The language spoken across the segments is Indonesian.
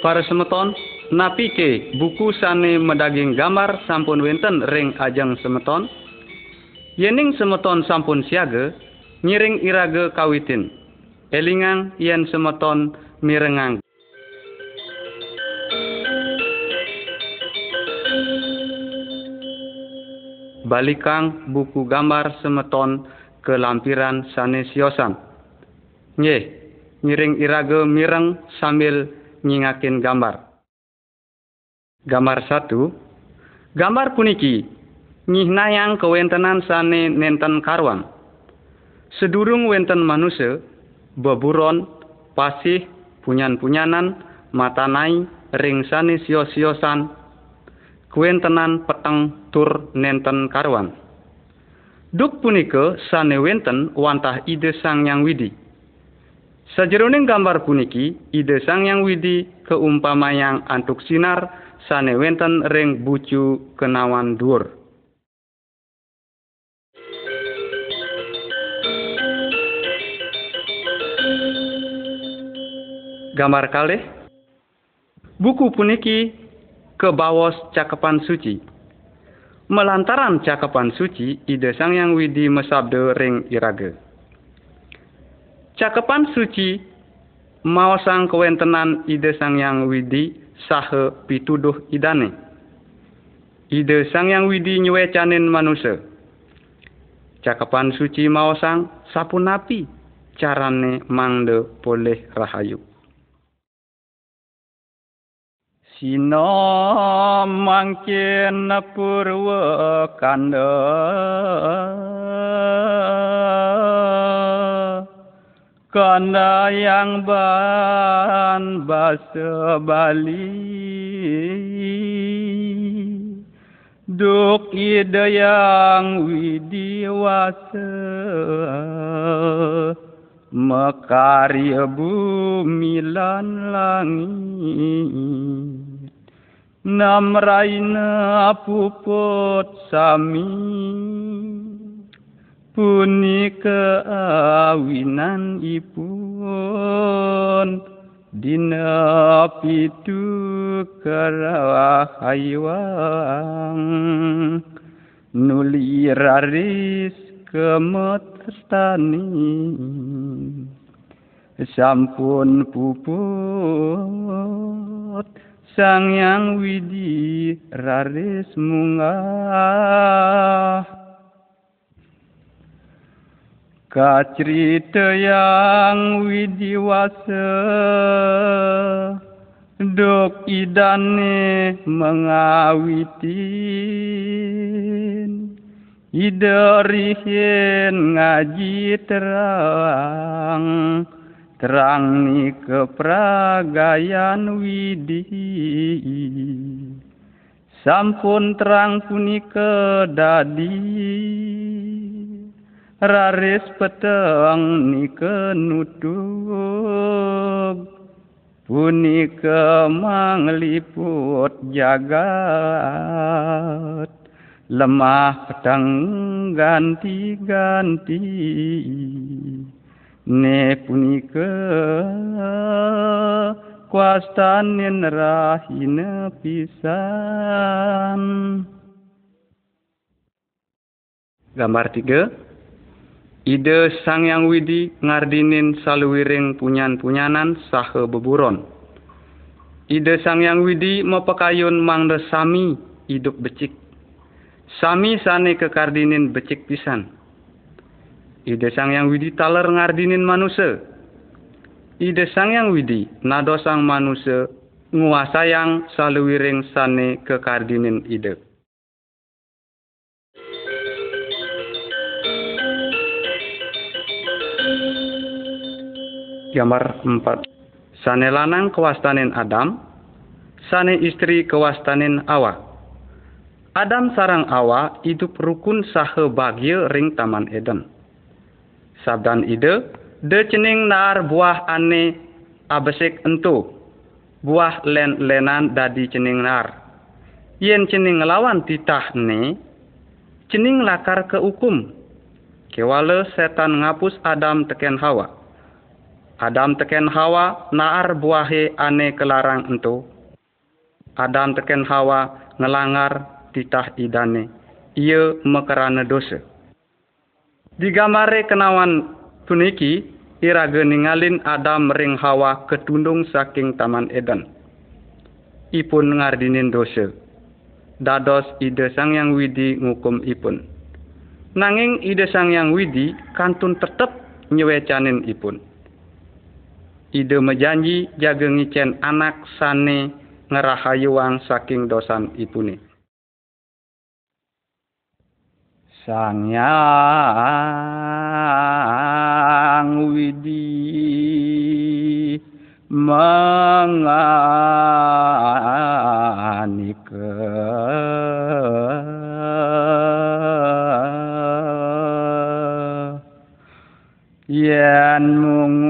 Para semeton, napi ke buku sane medaging gambar sampun wenten ring ajang semeton. Yening semeton sampun siaga, nyiring irage kawitin. Elingang yen semeton mirengang. Balikang buku gambar semeton ke lampiran sanesiosan. Nye, nyiring irage mireng sambil nyingakin gambar. Gambar satu, gambar puniki nyihnayang kewentenan sane nenten karwang. Sedurung wenten manusia, beburon, pasih, punyan-punyanan, matanai, ring sane sio-siosan, kuentenan peteng tur nenten karwan. Duk punika sane wenten wantah ide sang yang widi. Sajeroning gambar puniki, ide sang yang widi keumpamayang antuk sinar sane wenten ring bucu kenawan dur. Gambar kalih Buku puniki kebawos cakapan suci. Melantaran cakapan suci, ide sang yang widi mesabde ring irage. Cakapan suci mau sang kewentenan ide sang yang widi sahe pituduh idane. Ide sang yang widi nyuecanin manusia. Cakapan suci mau sang sapunapi carane mangde boleh rahayu. Sino mangkin purwa kanda Kanda yang ban basa bali. Duk ide yang widiwasa. Mekarya bumi lan langit. Namraina puput sami punika awinan ipun. Dina pitu karawahayang nuli raris kemetani sampun puput Sang Yang Widi Raris Munggah Kacerita yang widiwasa Dok idane mengawitin Idarihin ngaji terang terang ni kepragayan widi. Sampun terang punika dadi raris peteng ni kenutug punika mangliput jagat. Lemah petang ganti-ganti. Ne punika kwastanin rahina pisan. Gambar tiga ide sang yang widi ngardinin saluwiring punyan-punyanan sahe beburon ide sang yang widi mepekayun mangde sami hidup becik sami sane kekardinin becik pisan Ide sang yang widi taler ngardinin manusia. Ide sang yang widi nado sang manusia nguasayang saluwiring sane kekardinin ide. Gambar 4 Sane lanang kewastanin Adam, sane istri kewastanin Awa. Adam sarang Awa hidup rukun sahe bahagia ring Taman Eden. Sabdan ide de cening nar buah ane abesik entu. Buah len lenan dadi cening nar. Yen cening ngelawan titah ne cening lakar ke hukum. Kewale setan ngapus Adam teken Hawa Adam teken Hawa naar buahe ane kelarang ento. Adam teken Hawa ngelanggar titah idane. Ia mekerana dosa. Digamare kenawan puniki iraga ningalin Adam ring Hawa ketundung saking Taman Eden. Ipun ngardinin dosa. Dados ide sang yang widi ngukum ipun. Nanging ide sang yang widi kantun tetep nyewecanin ipun ide mejanji jaga ngicen anak sane ngerahayuang saking dosan ipune. Sang yang widi menganike yen manusia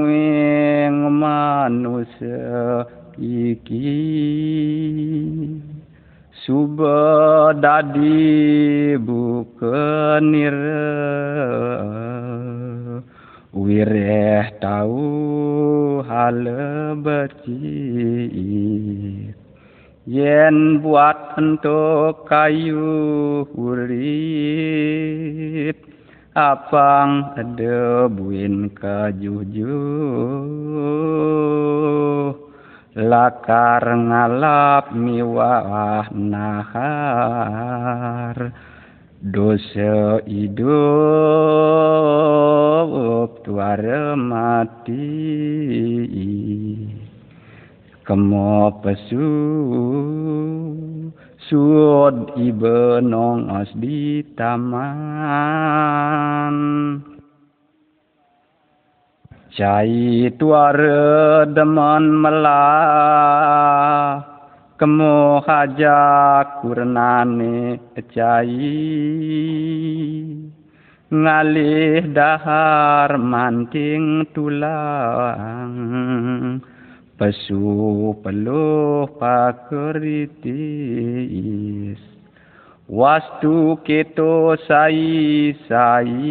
iki suba dadi bukenir wireh tau hal becik yen buat untuk kayu urip apang debuin kajuju lakar ngalap miwah nahar. Dosa hidup tuara mati. Kemo pesu suod ibe as di taman. Cai tuare deman melah kemo haja kurnane cai. Ngalih dahar manting tulang. Pesu peluh pakeritis Wastu keto sai sai.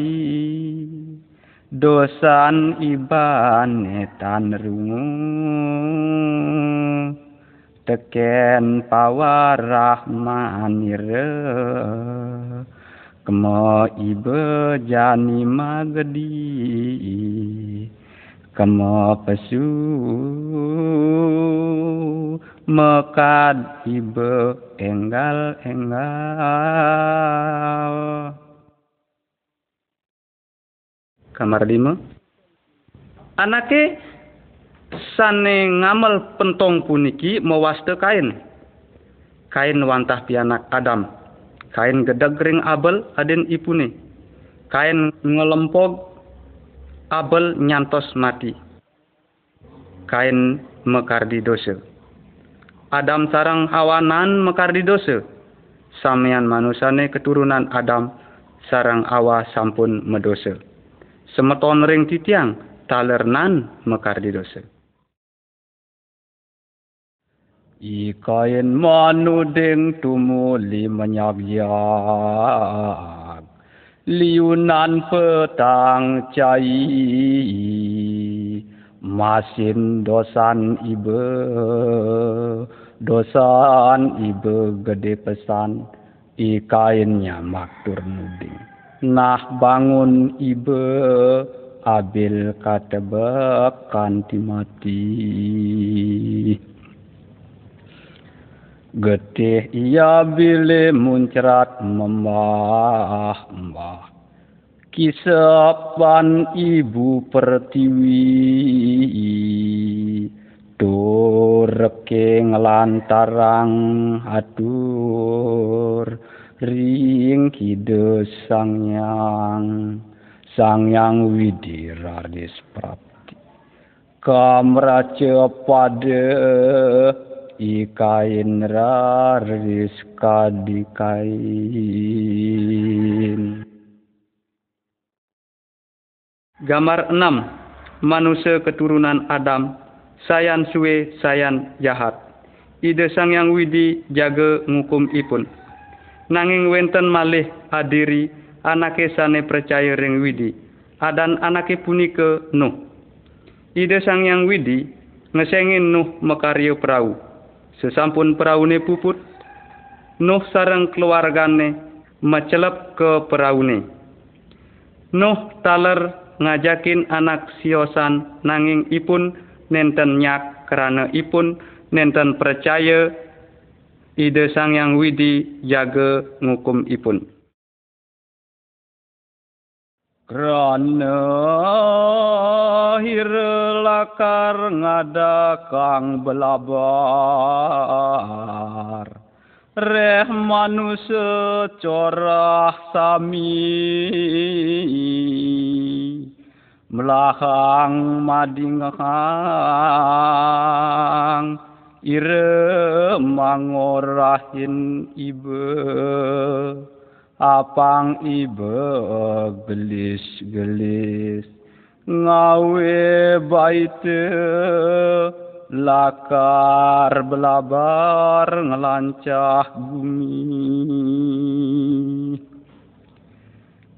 Dosan ibane tan rungu. Teken pawarah manire kemo ibe jani magedi kemo pesu. Mekad ibe enggal enggal kamar lima anake sane ngamal pentong puniki mewaste kain. Kain wantah pianak Adam. Kain gedeg ring Abel aden ipune. Kain ngelempog Abel nyantos mati. Kain mekar di dosa. Adam sarang awanan mekar di dosa. Samian manusane keturunan Adam sarang awa sampun medosa. Semeton ring titiang talernan mekar di dosa. Ikain manuding tumuli menyagyak liunan petang cai masin dosan ibe dosan ibe gede pesan ikainnya maktur nuding nah bangun ibe abil katebek kanti mati Getih ia bile muncrat membah mbah. Kisapan ibu pertiwi Adur keng lantarang adur ring kidus sang sangyang sang yang widiraris prapti. Kamraja pada ikain raris kadikain. Gambar 6 manusia keturunan adam. Sayan suwe sayan jahat Ide sang yang widi jaga ngukum ipun Nanging wenten malih adiri Anake sane percaya ring widi Adan anake punike no Ida Sang Yang Widi ngesengin Nuh makarya perahu. Sesampun peraune puput, Nuh sareng keluargane macelep ke peraune. Nuh taler ngajakin anak siosan nanging ipun nenten nyak karena ipun. Nenten percaya ide sang yang widi jaga ngukum ipun. Krana hirlakar ngada kang belabar. Reh manusia corah sami Melahang madinghang Ire mangorahin ibe. Apang ibe gelis-gelis ngawe baite. Lakar belabar ngelancah bumi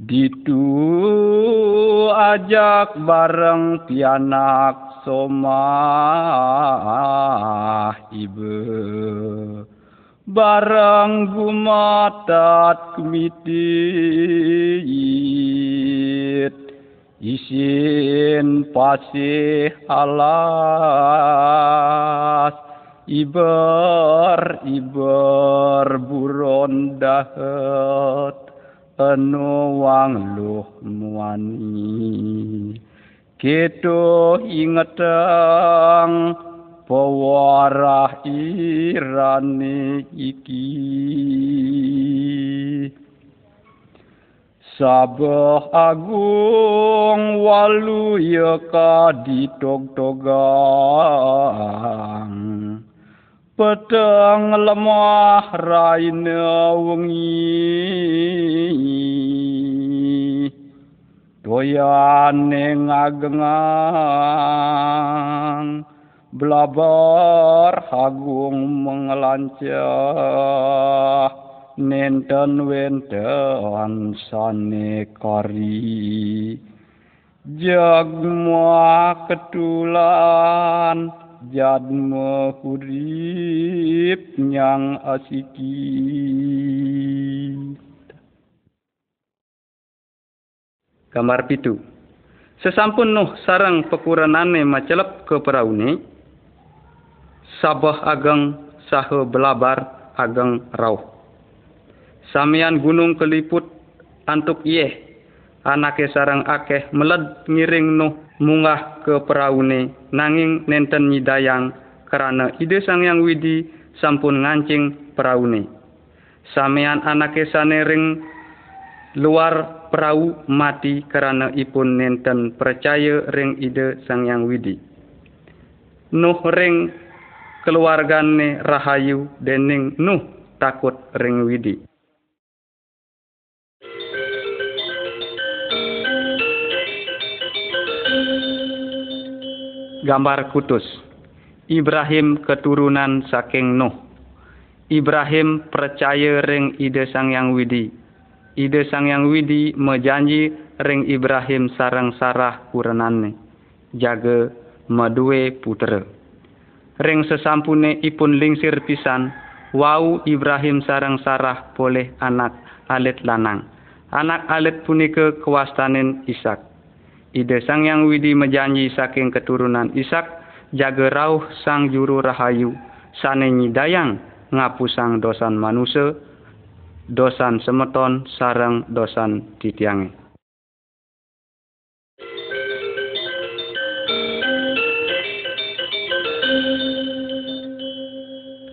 Ditu ajak bareng pianak somah ibe barang gumatat kumitit isin pasih alas. Iber iber buron dahet anu wang luh muani Keto ingetang pewarah irane iki. Sabah agung walu yaka Peteng lemah raina wengi. Doyane ngagengang blabar agung mengelancah. Nenten wenten sane kari. Jagma ketulan jadma hurip nyang asiki gambar pitu sesampun Nuh sarang pekuranane macelep ke peraune sabah ageng sahe belabar ageng rauh. Samian gunung keliput antuk ieh anake sarang akeh meled ngiring nuh munggah ke peraune nanging nenten nyidayang karena ide sang yang widi sampun ngancing peraune. Samian anake sanering luar perahu mati karena ipun nenten percaya ring ide sang yang widi. Nuh ring keluargane rahayu dening Nuh takut ring widi. Gambar kutus Ibrahim keturunan saking Nuh. Ibrahim percaya ring ide sang yang widi. Ide sang yang widi mejanji ring Ibrahim sarang Sarah kurenane. Jaga madue putra ring sesampune ipun lingsir pisan wau Ibrahim sarang Sarah boleh anak alit lanang anak alit punika kewastanin Ishak ide sang yang widi mejanji saking keturunan Ishak jaga rauh sang juru rahayu sane nyidayang ngapusang dosan manusia dosan semeton sarang dosan titiange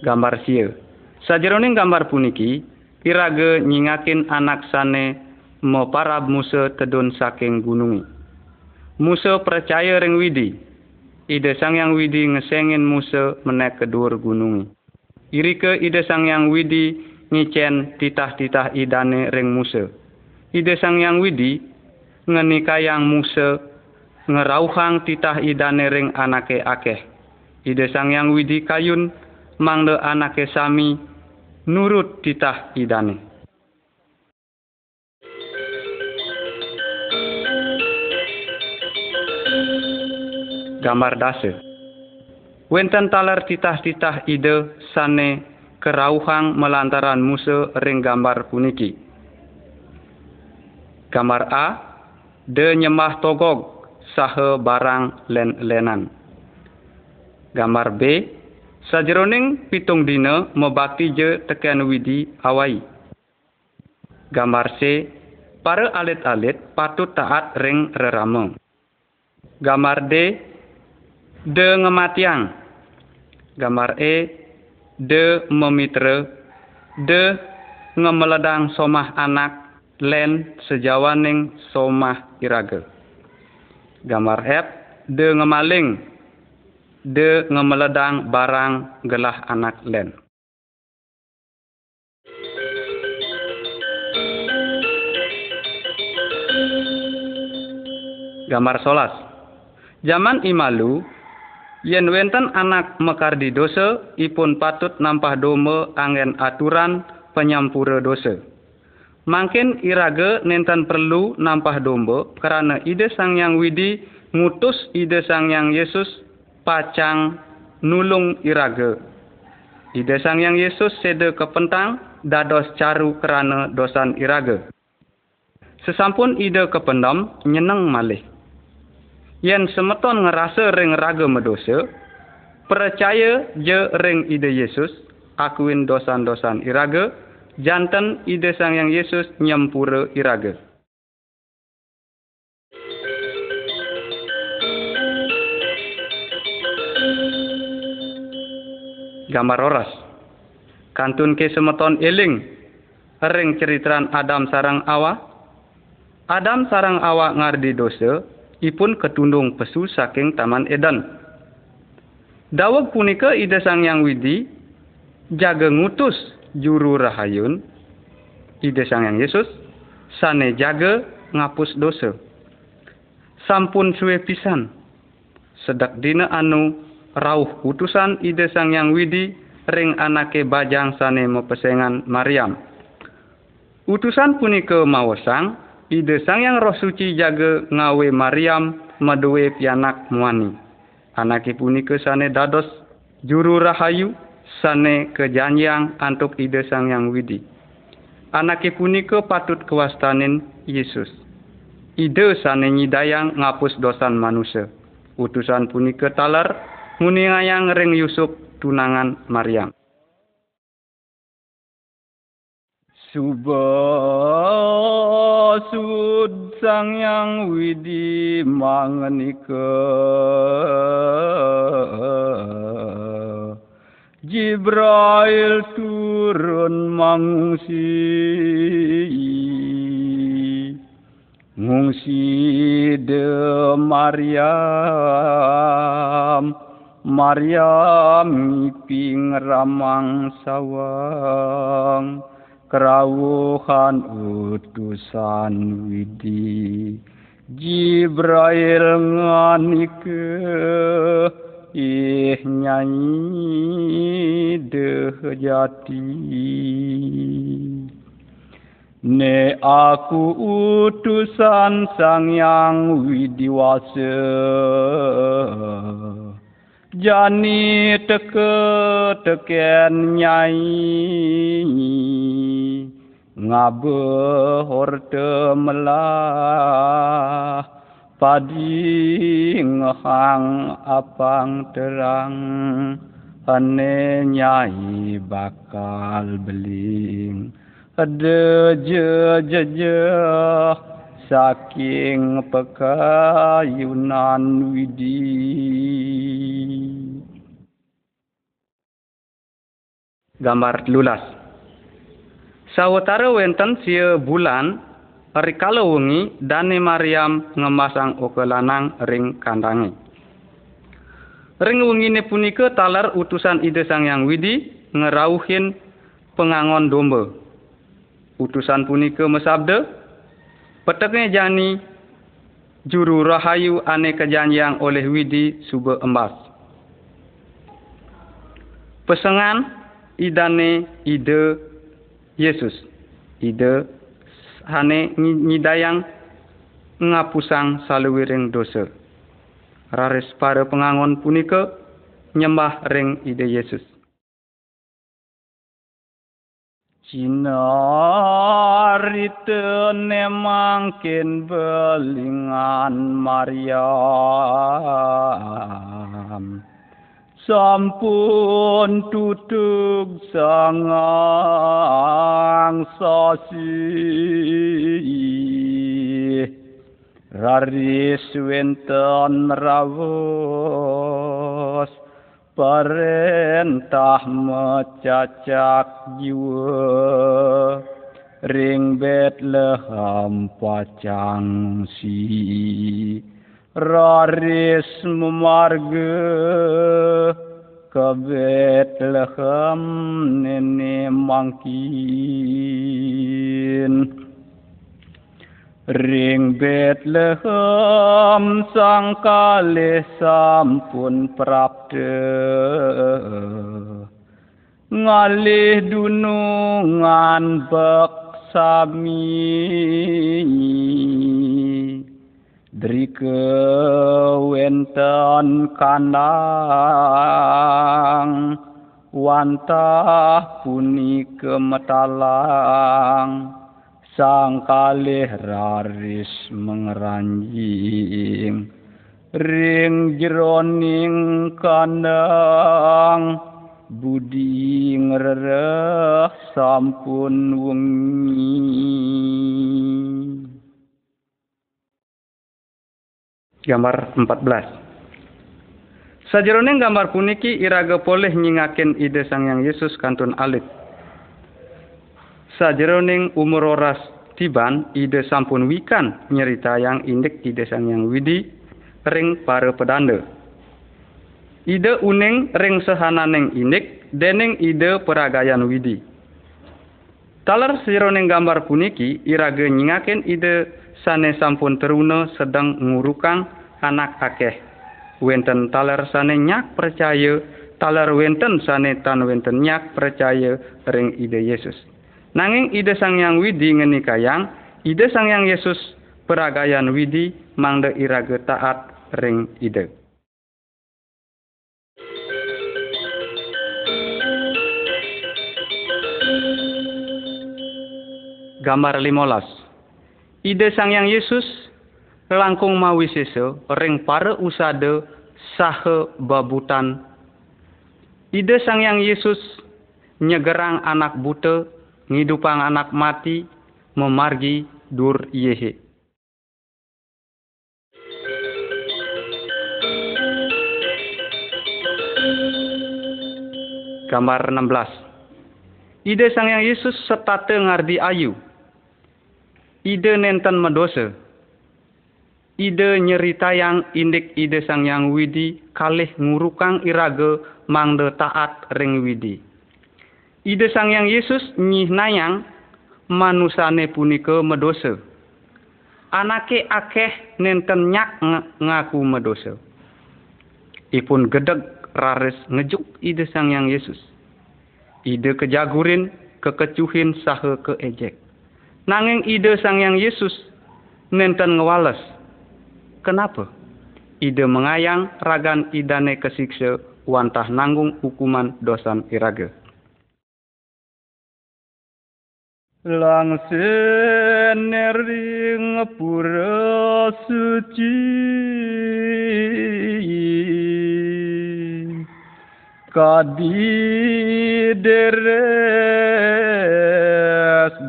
gambar sieu. Sajeroning gambar puniki, pirage nyingakin anak sane mo parab musa tedun saking gunungi. Musa percaya ring widi. Ide sang yang widi ngesengin musa menek kedur gunungi. Irike ide sang yang widi ngicen titah-titah idane ring musa. Ide sang yang widi ngenikayang musa ngerauhang titah idane ring anake akeh. Ide sang yang widi kayun mangde anake sami nurut titah idane. Gambar dase. Wenten taler titah-titah ide sane kerauhang melantaran Musa ring gambar puniki. Gambar A, de nyemah togog sahe barang len-lenan. Gambar B, Sajeroning pitung dina mebakti je tekan widi awai. Gambar C, para alit-alit patut taat ring rerama. Gambar D, de ngematiang. Gambar E, de memitra. De ngemeledang somah anak len sejawaning somah iraga. Gambar F, de ngemaling de ngemeledang barang gelah anak len. Gambar solas. Zaman imalu, yen wenten anak mekar di dosa, ipun patut nampah dome angen aturan penyampura dosa. Mungkin iraga nenten perlu nampah domba karena ide sang yang widi ngutus ide sang yang Yesus pacang nulung iraga. Ide sang yang Yesus sede kepentang dados caru kerana dosan iraga. Sesampun ide kependam nyeneng malih. Yen semeton ngerasa ring raga medosa, percaya je ring ide Yesus, akuin dosan-dosan iraga, jantan ide sang yang Yesus nyempura iraga. gambar oras. Kantun ke semeton eling, ring ceritaran Adam sarang awa. Adam sarang awa ngardi dosa, ipun ketundung pesu saking taman Eden. Dawag punika ide sang yang widi, jaga ngutus juru rahayun, ide sang yang Yesus, sane jaga ngapus dosa. Sampun suwe pisan, sedak dina anu rauh utusan ide sang yang widi ring anake bajang sane mepesengan Maryam. Utusan punika mawasang ide sang yang roh suci jaga ngawe Maryam maduwe pianak muani. Anake punika sane dados juru rahayu sane kejanjiang antuk ide sang yang widi. Anake punika patut kewastanin Yesus. Ide sane nyidayang ngapus dosan manusia. Utusan punika talar ngayang ring Yusuf tunangan Maryam. Subasud sang yang widi mangenika. Jibril turun mangsi ngungsi de Maryam. Maryam ngiping ramang sawang kerawuhan utusan widi. Jibril nganike ih nyanyi deh jati. Ne aku utusan sang yang widiwasa jani teke teken nyai ngabe horte melah padi ngehang apang terang hane nyai bakal beling ada je je je saking pekayunan widi. Gambar lulas. Sawetara wenten sia bulan rikala wengi dane Maryam ngemasang lanang ring kandange. Ring wengine punika talar utusan ide sang yang widi ngerauhin pengangon domba. Utusan punika mesabda Peteknya jani juru rahayu ane kejanjian oleh Widi suba embas. Pesengan idane ide Yesus. Ide hane nyidayang ngapusang saluwiring dosa. raris para pengangon punika nyembah ring ide Yesus. Cinaritene mangkin belingan Maryam. Sampun tutuk sangang sasi raris wenten rawos perintah mecacak jiwa. Ring Bethlehem pacang si raris memarga ke Bethlehem nene mangkin Ring Bethlehem sang kalih sampun prapte ngalih dunungan bek sami Drike wenten kandang wantah puni kemetalang sang kalih raris mengeranjing. Ring jeroning kandang budi ngereh sampun wengi. Gambar 14 Sajeroning gambar puniki iraga poleh nyingaken ide sang yang Yesus kantun alit sajeroning umur oras tiban ide sampun wikan nyerita yang indek ide sang yang widi ring para pedanda. Ide uning ring sehananeng indek dening ide peragayan widi. Talar sironing gambar puniki irage nyingaken ide sane sampun teruna sedang ngurukang anak akeh. Wenten talar sane nyak percaya talar wenten sane tan wenten nyak percaya ring ide Yesus Nanging ide sang yang widi ngeni kayang, ide sang yang Yesus peragayan widi mangde irage taat ring ide. Gambar limolas. Ide sang yang Yesus langkung mawi seso ring para usade sahe babutan. Ide sang yang Yesus nyegerang anak buta ngidupang anak mati memargi dur yehe. Gambar 16 Ide sang yang Yesus setate ngardi ayu. Ide nenten medosa. Ide nyerita yang indik ide sang yang widi kalih ngurukang irage mangde taat ring widi. Ide sang yang Yesus nyih nayang manusane punika medosa. Anake akeh nenten nyak ngaku medosa. Ipun gedeg rares ngejuk ide sang yang Yesus. Ide kejagurin, kekecuhin sahe keejek. Nanging ide sang yang Yesus nenten ngewales. Kenapa? Ide mengayang ragan idane kesiksa wantah nanggung hukuman dosan iraga. Langsen ring pura suci. Kadi deres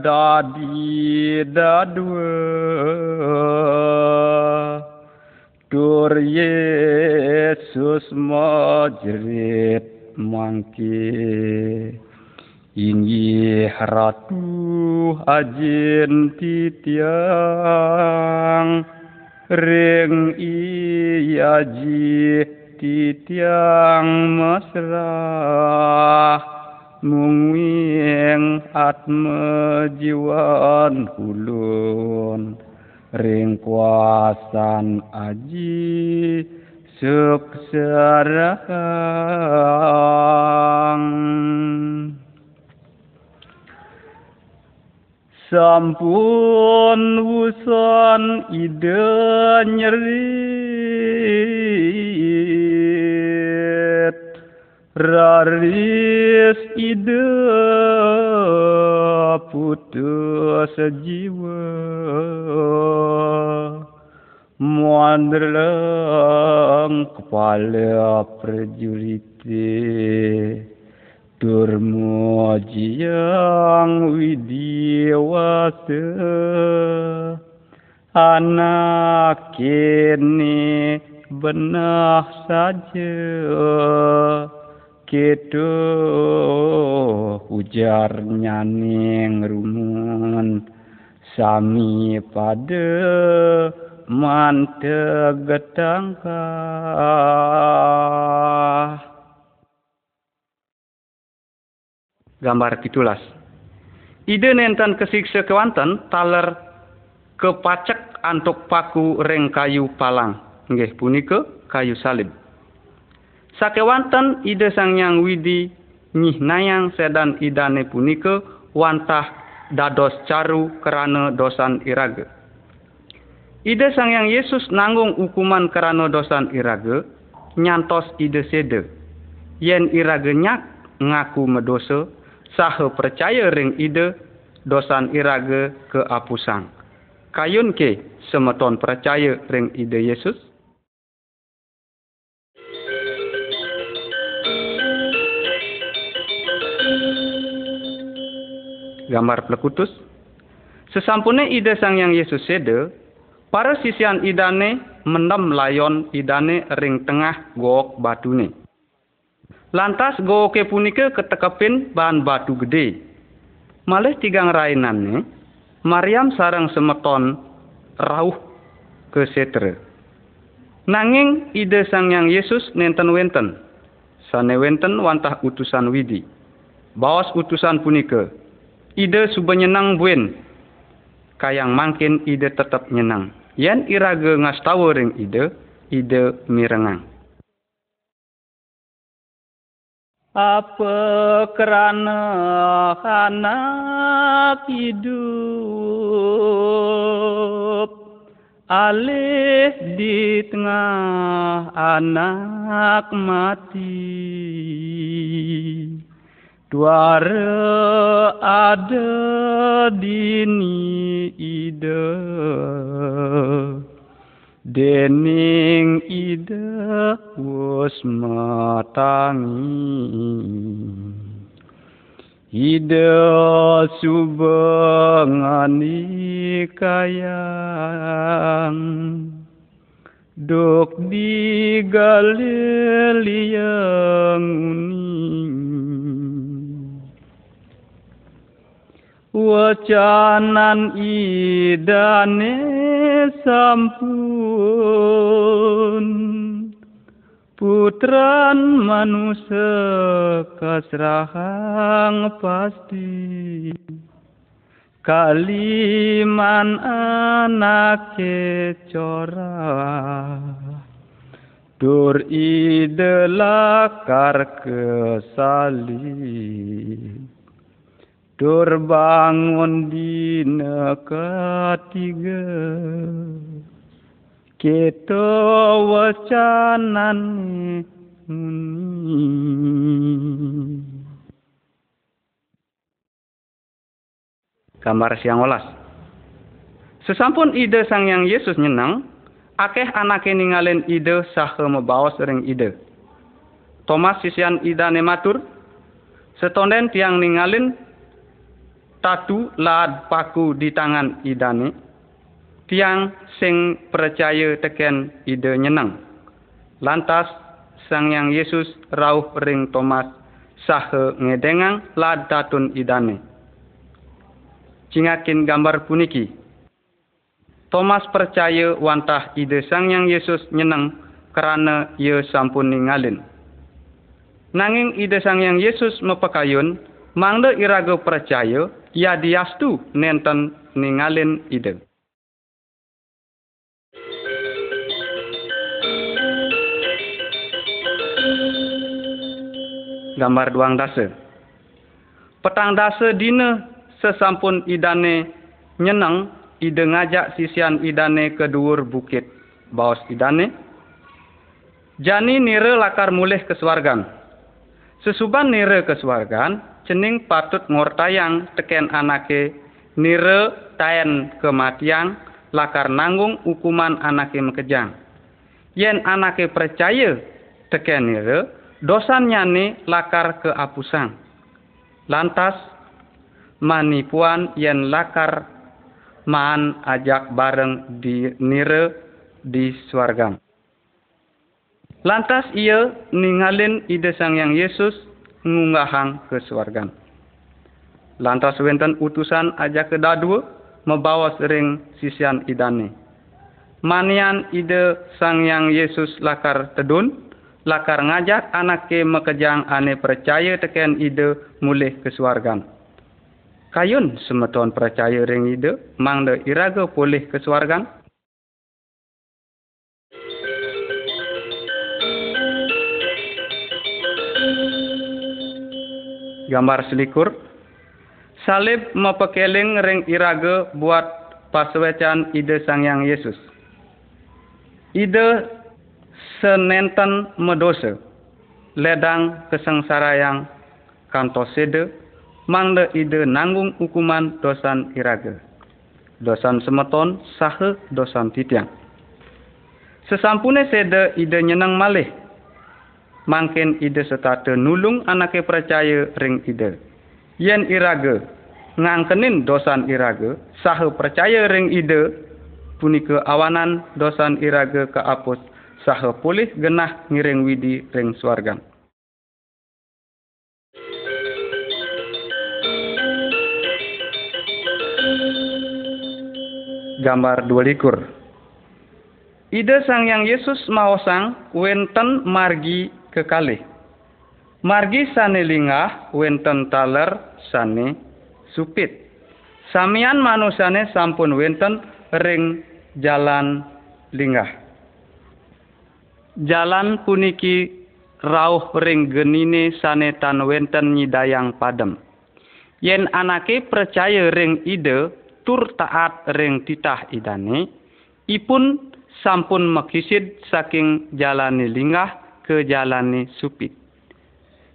dadi dadua. Dur Yesus majerit mangkir Inyi ratu ajin titiang ring iyaji titiang mesra mungwing atme jiwan hulun ring kuasan aji suk sampun wusan ide nyeri Raris ide putus jiwa. Muandrelang kepala prajurit kepala prajurit. Durmo jiang widiwasa Anak kini benah saja. Gitu ujar nyaning rumun Sami pada mante getangka Gambar pitulas Ide nenten kesiksa kewanten taler kepacek antuk paku reng kayu palang. Nggih punika kayu salib. Sakewanten ide sang widi nyih nayang sedan idane punika wantah dados caru kerana dosan irage ide sang yang Yesus nanggung hukuman kerana dosan irage nyantos ide sede yen irage nyak ngaku medosa saha percaya ring ide dosan irage ke apusang kayun ke semeton percaya ring ide Yesus? Gambar pelekutus. Sesampune ide sang yang Yesus sede, para sisian idane mendem layon idane ring tengah gok batune. Lantas goke punika ketekepin bahan batu gede. Malih tigang rainanne, Maryam sarang semeton rauh ke setre. Nanging ide sang yang Yesus nenten wenten. Sane wenten wantah utusan widi. Bawas utusan punika. Ide suba nyenang buen. Kayang mangkin ide tetap nyenang. Yen irage ngastawa ring ide, ide mirengang. Apa kerana anak hidup Alih di tengah anak mati. Duara ada dini ide Dening ida was matangi. Ida subangani kayang. Dok di galiliang uning. Wacanan idane sampun. Putran manusia kasrahang pasti. Kaliman anak cora. Dur ide lakar kesalib Dur bangun di ketiga Kita wacanan Gambar siang olas. Sesampun ide sang yang Yesus nyenang, akeh anake ningalin ide saha membawa sering ide. Thomas sisian idane matur, setonden tiang ningalin tatu lad paku di tangan idane. Tiang sing percaya teken ide nyenang lantas sang yang Yesus rauh ring Thomas sahe ngedengang lad datun idane. Cingakin gambar puniki. Thomas percaya wantah ide sang yang Yesus nyenang kerana ia sampun ningalin nanging ide sang yang Yesus mepekayun mangde iraga percaya ya diastu nenten ningalin ide. Gambar duang dasa. Petang dasa dina sesampun idane nyenang ide ngajak sisian idane ke dhuwur bukit baos idane. Jani nira lakar mulih ke swargang. Sesuban nire kesuargan, cening patut ngortayang teken anake nire taen kematian lakar nanggung hukuman anake mekejang. Yen anake percaya teken nire, dosannya ni lakar keapusan. Lantas manipuan yen lakar maan ajak bareng di nire di swargam. Lantas ia ningalin ide sang yang Yesus ngunggahang ke swargam. Lantas wenten utusan aja ke dadua membawa sering sisian idane. Manian ide sang yang Yesus lakar tedun, lakar ngajak anake mekejang ane percaya teken ide mulih ke swargam. Kayun semeton percaya ring ide, mang de iraga pulih ke swargam. Gambar selikur. Salib mepekeling ring iraga buat paswecan ide sang yang Yesus. Ide senenten medosa. Ledang kesengsara yang kantosede mangde ide nanggung hukuman dosan iraga. Dosan semeton sahe dosan titiang. Sesampune sede ide nyenang malih. Mangkin ide setate nulung anake percaya ring ide. Yen iraga ngangkenin dosan iraga sahe percaya ring ide punika awanan dosan iraga keapus saha pulih genah ngiring widi ring swargan. Gambar dua likur. Ide sang yang Yesus maosang wenten margi kekalih. Margi sane lingah wenten taler sane supit. Samian manusane sampun wenten ring jalan lingah. Jalan puniki rauh ring genine sane tan wenten nyidayang padem. Yen anake percaya ring ide tur taat ring titah idane, ipun sampun mekisid saking jalani lingah ke jalani supit.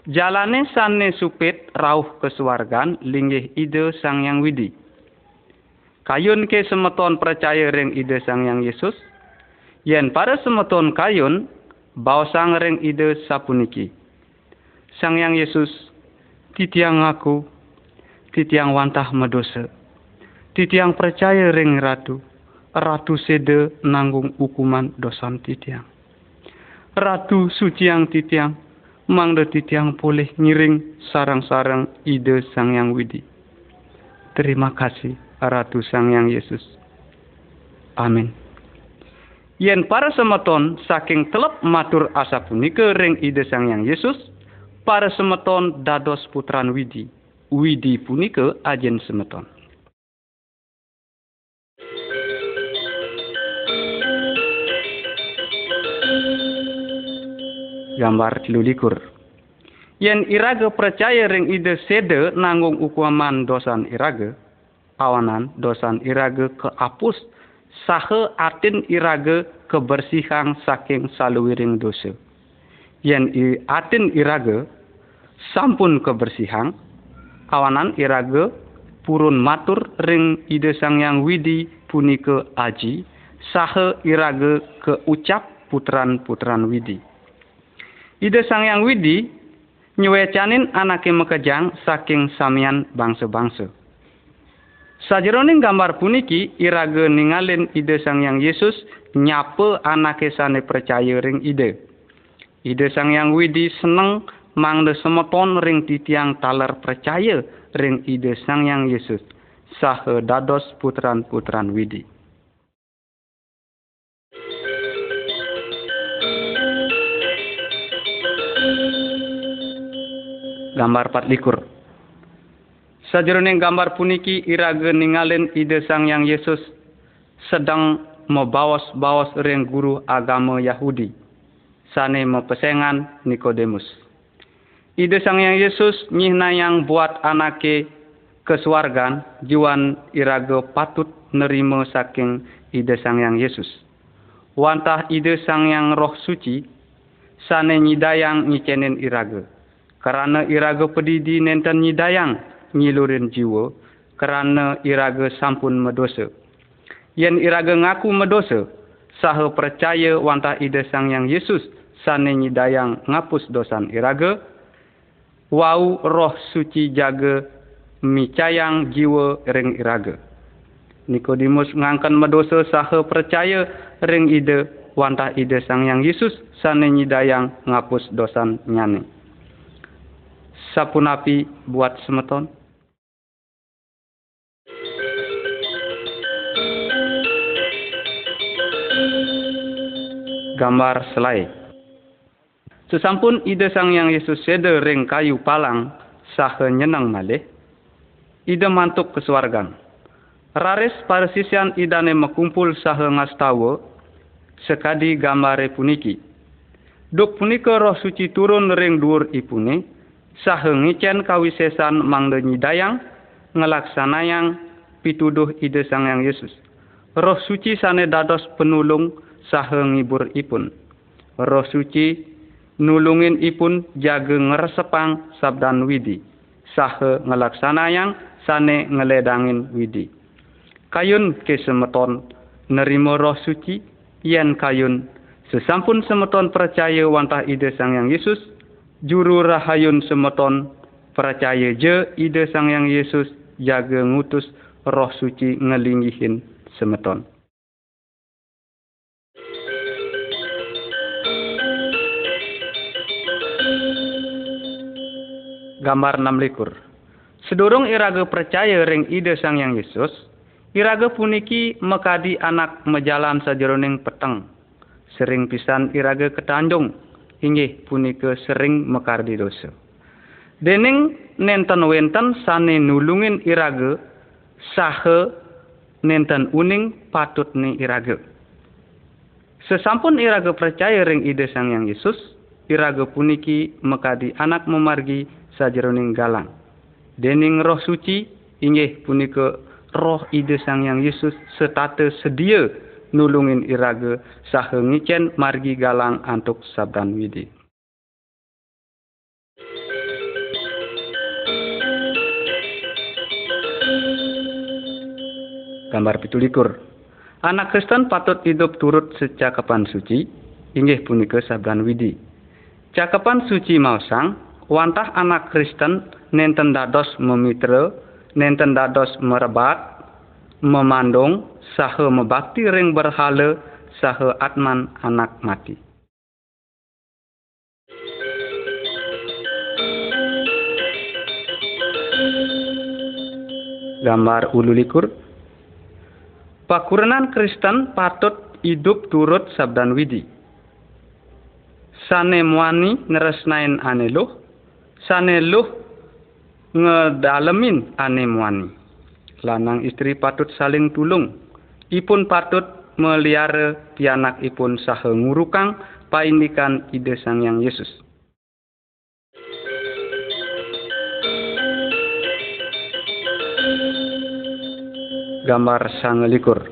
Jalane sane supit rauh kesuargan linggih ide sang yang widi. Kayun ke semeton percaya ring ide sang yang Yesus, yen para semeton kayun bawa sang ring ide sapuniki. Sang yang Yesus, titiang aku, titiang wantah medosa titiang percaya ring ratu, ratu sede nanggung hukuman dosan titiang. Ratu suci yang titiang, mangda titiang boleh ngiring sarang-sarang ide sang yang widi. Terima kasih Ratu Sang Yang Yesus. Amin. Yen para semeton saking telep matur asa punika ring ide Sang Yang Yesus, para semeton dados putran widi. Widi punika ajen semeton. Gambar lulikur. Yen iraga percaya ring ide sede nanggung ukuman dosan iraga, awanan dosan iraga keapus sahe atin iraga kebersihan saking saluwiring dosa. Yen i atin iraga sampun kebersihan, awanan iraga purun matur ring ide sang yang widi punika aji, sahe iraga keucap putran-putran widi. Ide Sang Yang Widi nyuwecanin anake mekejang saking samian bangsa-bangsa. Sajeroning gambar puniki irage ningalin ide Sang Yang Yesus nyape anake sane percaya ring ide. Ide Sang Yang Widi seneng mangde semeton ring titiang taler percaya ring ide Sang Yang Yesus. Sahe dados putran-putran Widi. Gambar pat likur. Sajroning gambar puniki iraga ningalin ide sang yang Yesus sedang membawas-bawas ring guru agama Yahudi. Sane mepesengan Nikodemus. Ide sang yang Yesus nyihna yang buat anake kesuargan juan iraga patut nerima saking ide sang yang Yesus. Wantah ide sang yang roh suci sane nyidayang nyicenin iraga Karena iraga pedidi nenten nyidayang nyilurin jiwa, karena iraga sampun medosa. Yen iraga ngaku medosa, saha percaya wantah ide sang yang Yesus sane nyidayang ngapus dosan iraga, wau roh suci jaga micayang jiwa ring iraga. Nikodemus ngangkan medosa saha percaya ring ide wantah ide sang yang Yesus sane nyidayang ngapus dosan nyane sapunapi buat semeton? Gambar selai. Sesampun ide sang yang Yesus sede ring kayu palang sahe nyenang malih, ide mantuk ke suargang. Raris parsisian idane mekumpul sahe ngastawa, sekadi gambare puniki. Duk punika roh suci turun ring dur ipune, sahengicen kawisesan mangde nyidayang ngelaksanayang pituduh ide sang yang Yesus. Roh suci sane dados penulung sahengibur ipun. Roh suci nulungin ipun jaga ngeresepang sabdan widi. Sahe ngelaksanayang sane ngeledangin widi. Kayun ke semeton nerimo roh suci yen kayun sesampun semeton percaya wantah ide sang yang Yesus juru rahayun semeton percaya je ide sang yang Yesus jaga ngutus roh suci ngelinggihin semeton. Gambar 6 likur. Sedurung iraga percaya ring ide sang yang Yesus, iraga puniki mekadi anak mejalan sajeroning peteng. Sering pisan iraga ketanjung inggih punika sering mekardi dosa. Dening nenten wenten sane nulungin iraga sahe nenten uning patut ni iraga. Sesampun iraga percaya ring ide sang yang Yesus, iraga puniki mekadi anak memargi sajeroning galang. Dening roh suci inggih punika roh ide sang yang Yesus setata sedia nulungin iraga saha ngicen margi galang antuk sabdan widi. Gambar pitulikur. Anak Kristen patut hidup turut secakapan suci, inggih punika sabdan widi. Cakapan suci mausang, wantah anak Kristen nenten dados memitra, nenten dados merebat, memandung, saha mebakti ring berhala saha atman anak mati. Gambar ulu likur. Pakuranan Kristen patut hidup turut sabdan widi. Sane muani neresnain ane luh, sane luh ngedalemin ane muani. Lanang istri patut saling tulung, ipun patut melihara pianak ipun saha ngurukang paindikan ide sang yang Yesus. Gambar sang likur.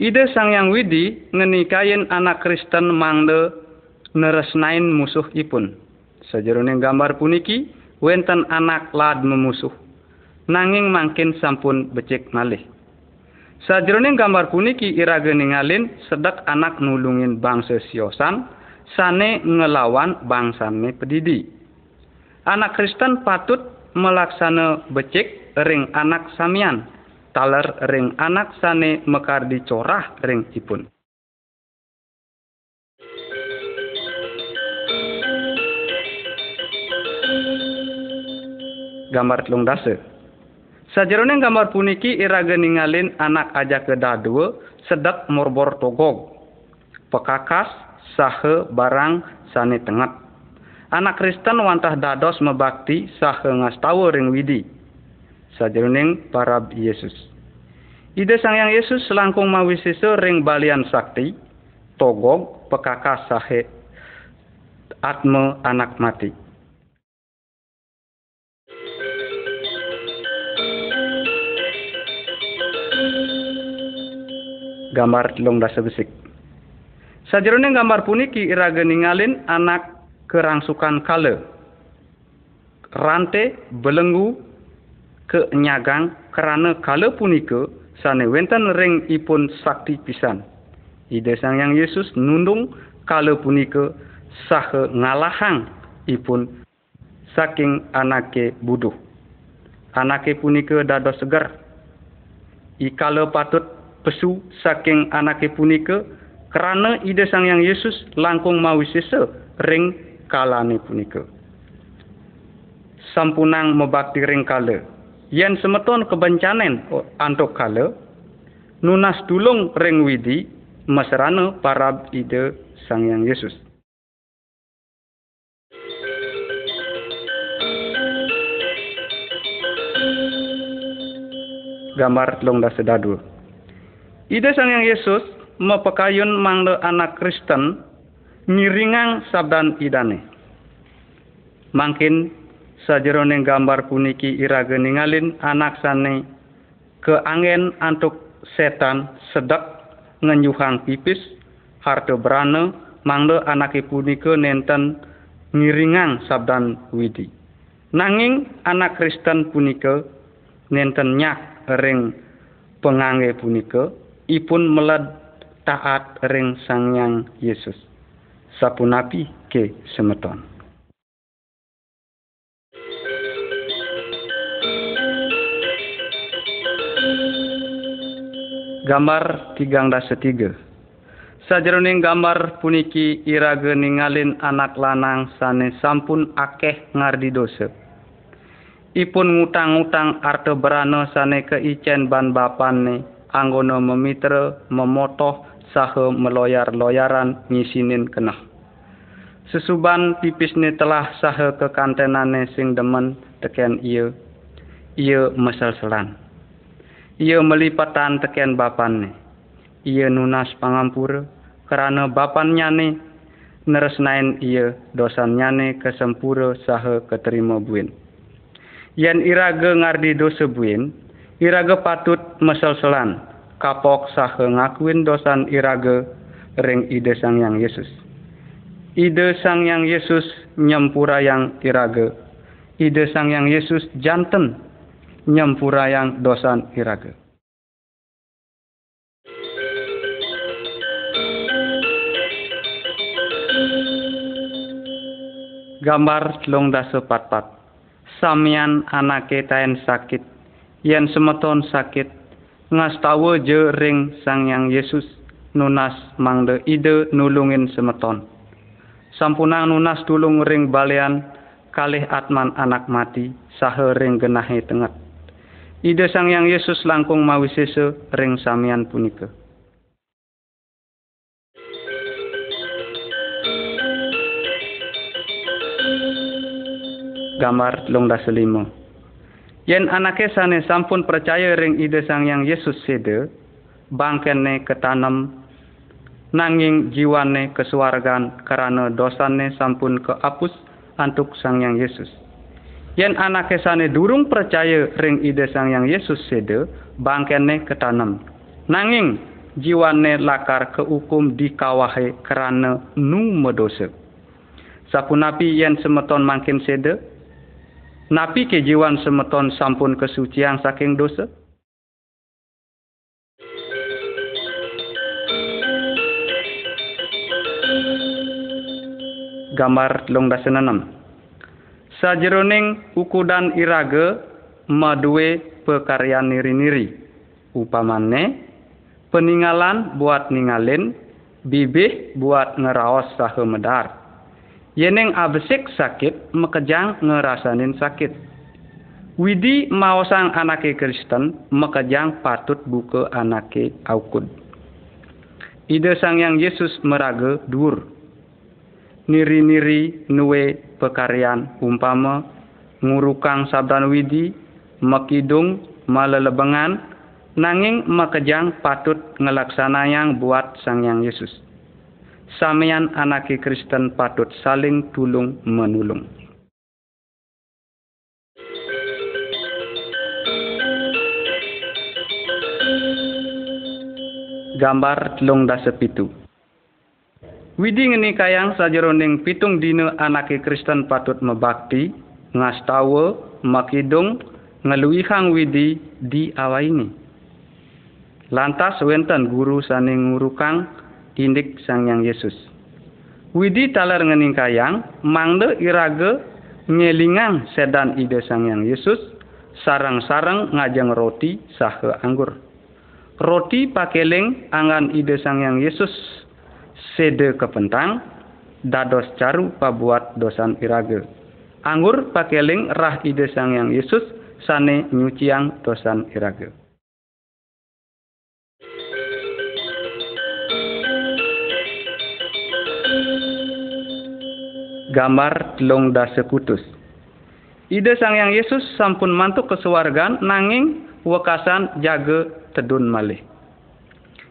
Ide sang yang widi ngenikain anak Kristen mangde neresnain musuh ipun. Sejeroning gambar puniki, wenten anak lad memusuh. Nanging mangkin sampun becek malih. Sajroning gambar puniki iraga ningalin sedak anak nulungin bangsa siosan sane ngelawan bangsane pedidi. Anak Kristen patut melaksana becik ring anak samian, taler ring anak sane mekar dicorah ring ipun. Gambar telung dasa. Sajeroning gambar puniki iraga ningalin anak aja ke dadua sedek morbor togog. Pekakas sahe barang sane tengat. Anak Kristen wantah dados mebakti sahe ngastawa ring widi. Sajeroning para Yesus. Ide sang yang Yesus selangkung mawisisa ring balian sakti, togog, pekakas sahe, atme anak mati. Gambar telung dasa besik. Sajeroning gambar puniki iraga ningalin anak kerangsukan kale. rante belenggu ke nyagang kerana kala punika sane wenten ring ipun sakti pisan. Ide Sang Yang Yesus nundung kala punika saha ngalahang ipun saking anake buduh. Anake punika dados segar. Ikala patut pesu saking anake punika kerana ide Sang Yang Yesus langkung mau sisa ring kalane punika. Sampunang mebakti ring kala. Yen semeton kebencanen antuk kala, nunas tulung ring widi mesrana parab ide Sang Yang Yesus. Gambar telung dah sedadu. Ide Yang Yesus mepekayun mangle anak Kristen ngiringang sabdan idane. Mangkin sajeroning gambar puniki iraga ningalin anak sane ke angin antuk setan sedak ngenyuhang pipis harta berana mangle anake punika nenten ngiringang sabdan widi. Nanging anak Kristen punika nenten nyak ring pengangge punika ipun melad taat ring Sang Yesus. Sapunapi ke semeton. Gambar tigang dasa tiga. Sajeroning gambar puniki iraga ningalin anak lanang sane sampun akeh ngardi dosa. Ipun ngutang-ngutang arte berana sane keicen ban bapane anggono memitra, memotoh, saha meloyar-loyaran ngisinin kenah. Sesuban pipisne telah saha kekantenane sing demen teken ia, ia mesel-selan. Ia melipatan teken bapanne. Ia nunas pangampura, kerana bapan nyane neresnain ia dosan nyane kesempura saha keterima buin. Yen iraga ngardi dosa buin, iraga patut mesel-selan kapok saha ngakuin dosan iraga ring ide sang yang Yesus. Ide sang yang Yesus nyempura yang iraga. Ide sang yang Yesus janten nyempura yang dosan iraga. Gambar long dasa pat-pat. Samian anake taen sakit yen semeton sakit ngastawa je ring sang yang Yesus nunas mangde ide nulungin semeton. Sampunang nunas tulung ring balian kalih atman anak mati sahe ring genahe tengat ide sang yang Yesus langkung mawisese ring samian punika. Gambar long daselimo Yen anake sane sampun percaya ring ide sang yang Yesus sede, bangkene ketanam, nanging jiwane kesuargan karena dosane sampun keapus antuk sang yang Yesus. Yen anake sane durung percaya ring ide sang yang Yesus sede, bangkene ketanam, nanging jiwane lakar kehukum dikawahe karena nu medosa. Sapunapi yen semeton mangkin sede, Napi ke jiwan semeton sampun kesucian saking dosa? Gambar long dasenanam. Sajeroning ukudan iraga madue pekaryan niri-niri. Upamane peninggalan buat ningalin, bibih buat ngeraos sahe medar. Yeneng abesik sakit, mekejang ngerasanin sakit. Widi maosang anake Kristen, mekejang patut buka anake aukud. Ide sang yang Yesus meraga dur. Niri-niri nuwe pekarian umpama, ngurukang sabdan widi, mekidung, malelebengan, nanging mekejang patut ngelaksanayang buat sang yang Yesus samian anaki Kristen patut saling tulung menulung. Gambar telung dasa pitu. Widi ngeni kayang sajeroning pitung dina anaki Kristen patut mebakti, ngastawa makidung ngeluihang widi di awaini. Lantas wenten guru sane ngurukang indik Sang Yang Yesus. Widi talar ngening kayang mangde irage ngelingang sedan ide Sang Yang Yesus sarang-sarang ngajeng roti sahe anggur. Roti pakeling angan ide Sang Yang Yesus sede kepentang dados caru pabuat dosan irage. Anggur pakeling rah ide Sang Yang Yesus sane nyuciang dosan irage. Gambar telung dasa kutus. Ide Sang Yang Yesus sampun mantuk ke suargan nanging wekasan jaga tedun malih.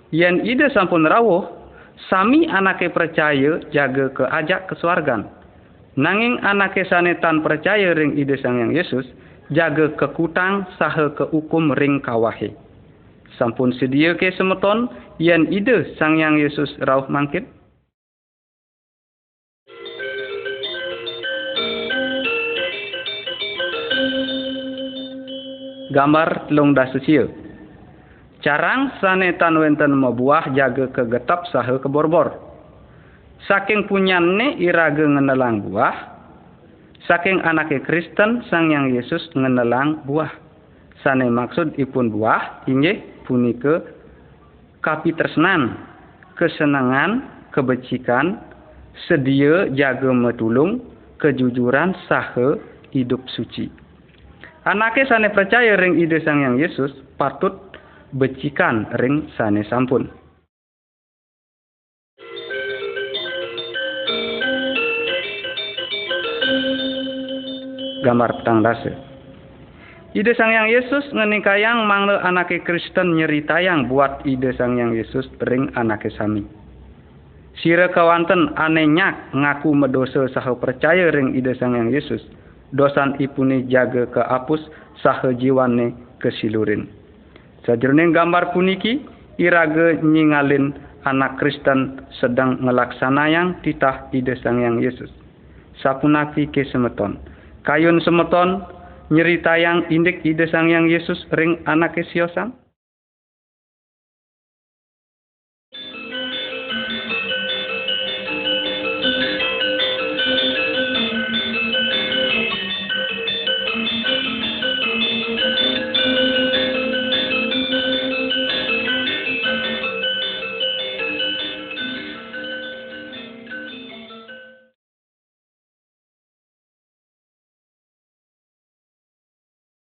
Yen ide sampun rawuh, sami anake percaya jaga ke ajak ke suargan. Nanging anake sanetan percaya ring ide Sang Yang Yesus, jaga ke kutang saha ke hukum ring kawahe. Sampun sedia ke semeton, yen ide Sang Yang Yesus rawuh mangkit, gambar telung dasusia. Carang sanetan wenten mabuah jaga kegetap saha keborbor. Saking punyanne iraga ngenelang buah, saking anake Kristen sang yang Yesus ngenelang buah. Sane maksud ipun buah inggih punike kapitresnan, kesenangan, kebecikan, sedia jaga metulung, kejujuran saha hidup suci. Anake sane percaya ring ide Sang Yang Yesus patut becikan ring sane sampun. Gambar petang dase. Ide Sang Yang Yesus ngenikayang mangle anake Kristen nyeritayang buat ide Sang Yang Yesus ring anake sami. Sira kawanten anenyak ngaku medosa saha percaya ring ide Sang Yang Yesus dosan ipune jaga ke apus saha jiwane kesilurin. Sajroning gambar puniki irage nyingalin anak Kristen sedang ngelaksanayang titah ide Sang Yang Yesus. Sapunaki ke semeton. Kayun semeton nyeritayang indik ide Sang Yang Yesus ring anak siosang.